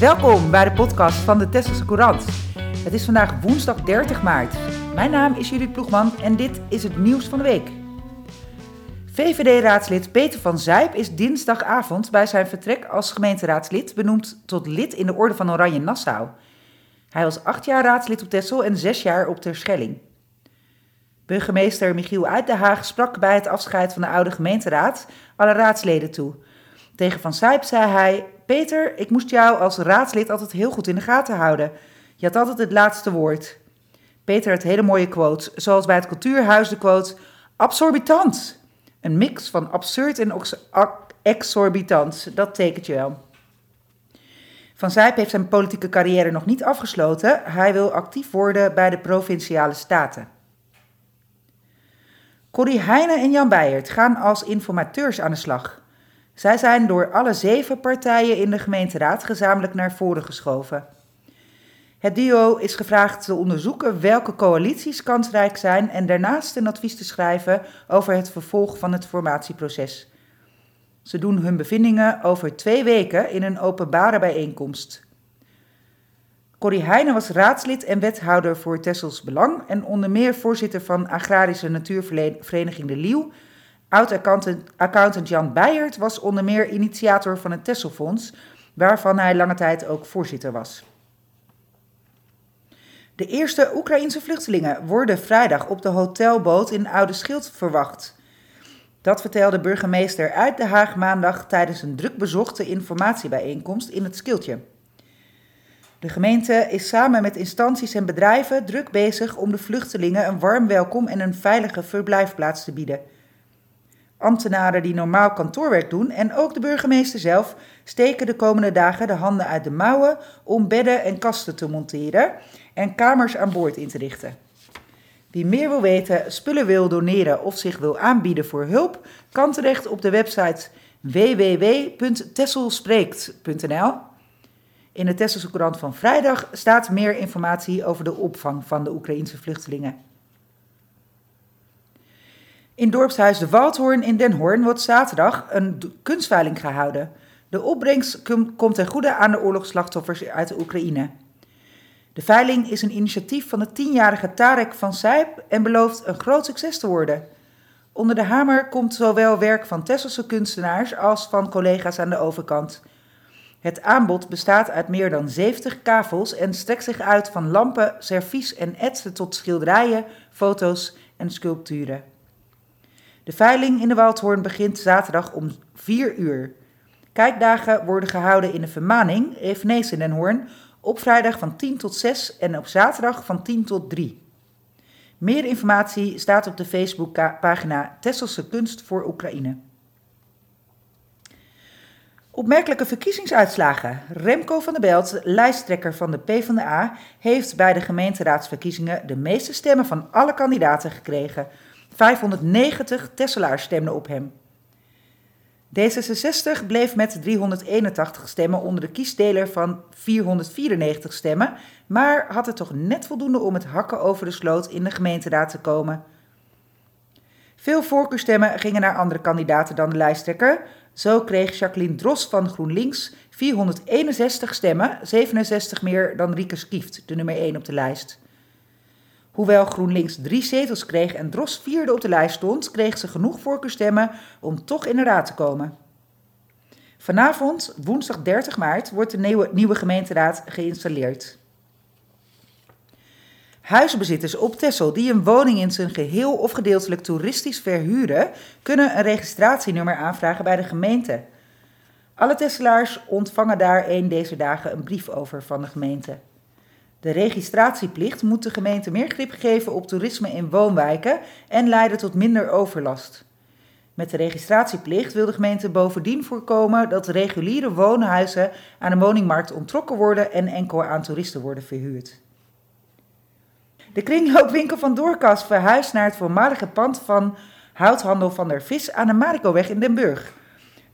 Welkom bij de podcast van de Tesselse Courant. Het is vandaag woensdag 30 maart. Mijn naam is Judith Ploegman en dit is het nieuws van de week. VVD-raadslid Peter van Zijp is dinsdagavond bij zijn vertrek als gemeenteraadslid benoemd tot lid in de Orde van Oranje Nassau. Hij was acht jaar raadslid op Tessel en zes jaar op Terschelling. Burgemeester Michiel Uit de Haag sprak bij het afscheid van de oude gemeenteraad alle raadsleden toe. Tegen Van Zijp zei hij: Peter, ik moest jou als raadslid altijd heel goed in de gaten houden. Je had altijd het laatste woord. Peter had hele mooie quotes, zoals bij het Cultuurhuis de quote: Absorbitant. Een mix van absurd en exorbitant. Dat tekent je wel. Van Zijp heeft zijn politieke carrière nog niet afgesloten. Hij wil actief worden bij de provinciale staten. Corrie Heijnen en Jan Beijert gaan als informateurs aan de slag. Zij zijn door alle zeven partijen in de gemeenteraad gezamenlijk naar voren geschoven. Het duo is gevraagd te onderzoeken welke coalities kansrijk zijn en daarnaast een advies te schrijven over het vervolg van het formatieproces. Ze doen hun bevindingen over twee weken in een openbare bijeenkomst. Corrie Heijnen was raadslid en wethouder voor Tessels Belang en onder meer voorzitter van Agrarische Natuurvereniging De Lieuw. Oud-accountant Jan Beijert was onder meer initiator van het Tesselfonds, waarvan hij lange tijd ook voorzitter was. De eerste Oekraïense vluchtelingen worden vrijdag op de hotelboot in Oude Schild verwacht. Dat vertelde burgemeester uit Den Haag maandag tijdens een druk bezochte informatiebijeenkomst in het Skiltje. De gemeente is samen met instanties en bedrijven druk bezig om de vluchtelingen een warm welkom en een veilige verblijfplaats te bieden. Ambtenaren die normaal kantoorwerk doen en ook de burgemeester zelf steken de komende dagen de handen uit de mouwen om bedden en kasten te monteren en kamers aan boord in te richten. Wie meer wil weten, spullen wil doneren of zich wil aanbieden voor hulp, kan terecht op de website www.tesselspreekt.nl. In de Tesselse Courant van vrijdag staat meer informatie over de opvang van de Oekraïnse vluchtelingen. In dorpshuis De Waldhoorn in Den Hoorn wordt zaterdag een kunstveiling gehouden. De opbrengst komt ten goede aan de oorlogsslachtoffers uit de Oekraïne. De veiling is een initiatief van de tienjarige Tarek van Sijp en belooft een groot succes te worden. Onder de hamer komt zowel werk van Tesselse kunstenaars als van collega's aan de overkant. Het aanbod bestaat uit meer dan 70 kavels en strekt zich uit van lampen, servies en etsen tot schilderijen, foto's en sculpturen. De veiling in de Waldhoorn begint zaterdag om 4 uur. Kijkdagen worden gehouden in de Vermaning, eveneens in Den Hoorn, op vrijdag van 10 tot 6 en op zaterdag van 10 tot 3. Meer informatie staat op de Facebookpagina Tesselse Kunst voor Oekraïne. Opmerkelijke verkiezingsuitslagen. Remco van der Belt, lijsttrekker van de PvdA, heeft bij de gemeenteraadsverkiezingen de meeste stemmen van alle kandidaten gekregen. 590 Tesselaars stemden op hem. D66 bleef met 381 stemmen onder de kiesdeler van 494 stemmen, maar had het toch net voldoende om het hakken over de sloot in de gemeenteraad te komen. Veel voorkeurstemmen gingen naar andere kandidaten dan de lijsttrekker. Zo kreeg Jacqueline Dros van GroenLinks 461 stemmen, 67 meer dan Rieke Skieft, de nummer 1 op de lijst. Hoewel GroenLinks drie zetels kreeg en Dros vierde op de lijst stond, kreeg ze genoeg voorkeurstemmen om toch in de raad te komen. Vanavond, woensdag 30 maart, wordt de nieuwe, nieuwe gemeenteraad geïnstalleerd. Huizenbezitters op Texel die een woning in zijn geheel of gedeeltelijk toeristisch verhuren, kunnen een registratienummer aanvragen bij de gemeente. Alle Tesselaars ontvangen daar een deze dagen een brief over van de gemeente. De registratieplicht moet de gemeente meer grip geven op toerisme in woonwijken en leiden tot minder overlast. Met de registratieplicht wil de gemeente bovendien voorkomen dat reguliere woonhuizen aan de woningmarkt onttrokken worden en enkel aan toeristen worden verhuurd. De kringloopwinkel van Doorkas verhuist naar het voormalige pand van houthandel van der Vis aan de Marikoweg in Den Burg.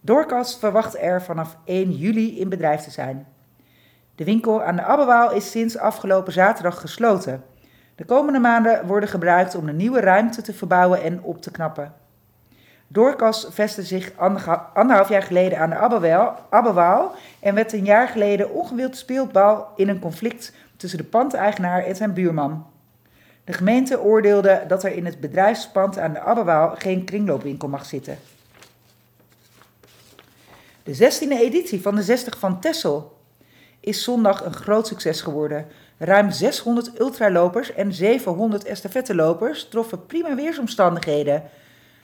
Doorkas verwacht er vanaf 1 juli in bedrijf te zijn. De winkel aan de Abbewaal is sinds afgelopen zaterdag gesloten. De komende maanden worden gebruikt om de nieuwe ruimte te verbouwen en op te knappen. Doorkas vestigde zich anderhalf jaar geleden aan de Abbewaal en werd een jaar geleden ongewild speelbal in een conflict tussen de pandeigenaar en zijn buurman. De gemeente oordeelde dat er in het bedrijfspand aan de Abbewaal geen kringloopwinkel mag zitten. De 16e editie van de 60 van Tessel is zondag een groot succes geworden. Ruim 600 ultralopers en 700 estafettelopers troffen prima weersomstandigheden.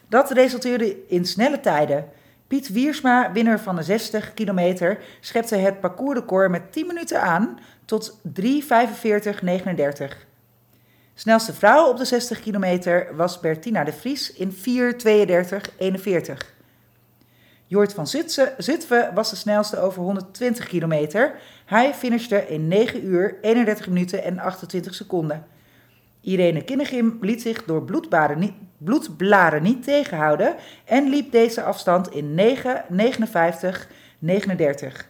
Dat resulteerde in snelle tijden. Piet Wiersma, winnaar van de 60 kilometer, schepte het parcoursrecord met 10 minuten aan tot 3.45.39. Snelste vrouw op de 60 kilometer was Bertina de Vries in 4.32.41. Jort van Zutphen was de snelste over 120 kilometer. Hij finishte in 9 uur, 31 minuten en 28 seconden. Irene Kinnegim liet zich door bloedblaren niet tegenhouden en liep deze afstand in 9, 59, 39.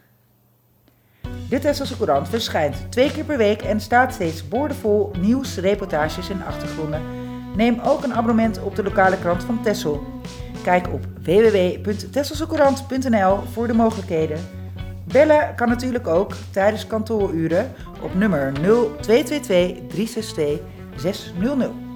De Tesselse Courant verschijnt twee keer per week en staat steeds boordevol nieuws, reportages en achtergronden. Neem ook een abonnement op de lokale krant van Tessel. Kijk op www.tesselsecourant.nl voor de mogelijkheden. Bellen kan natuurlijk ook tijdens kantooruren op nummer 0222 362 600.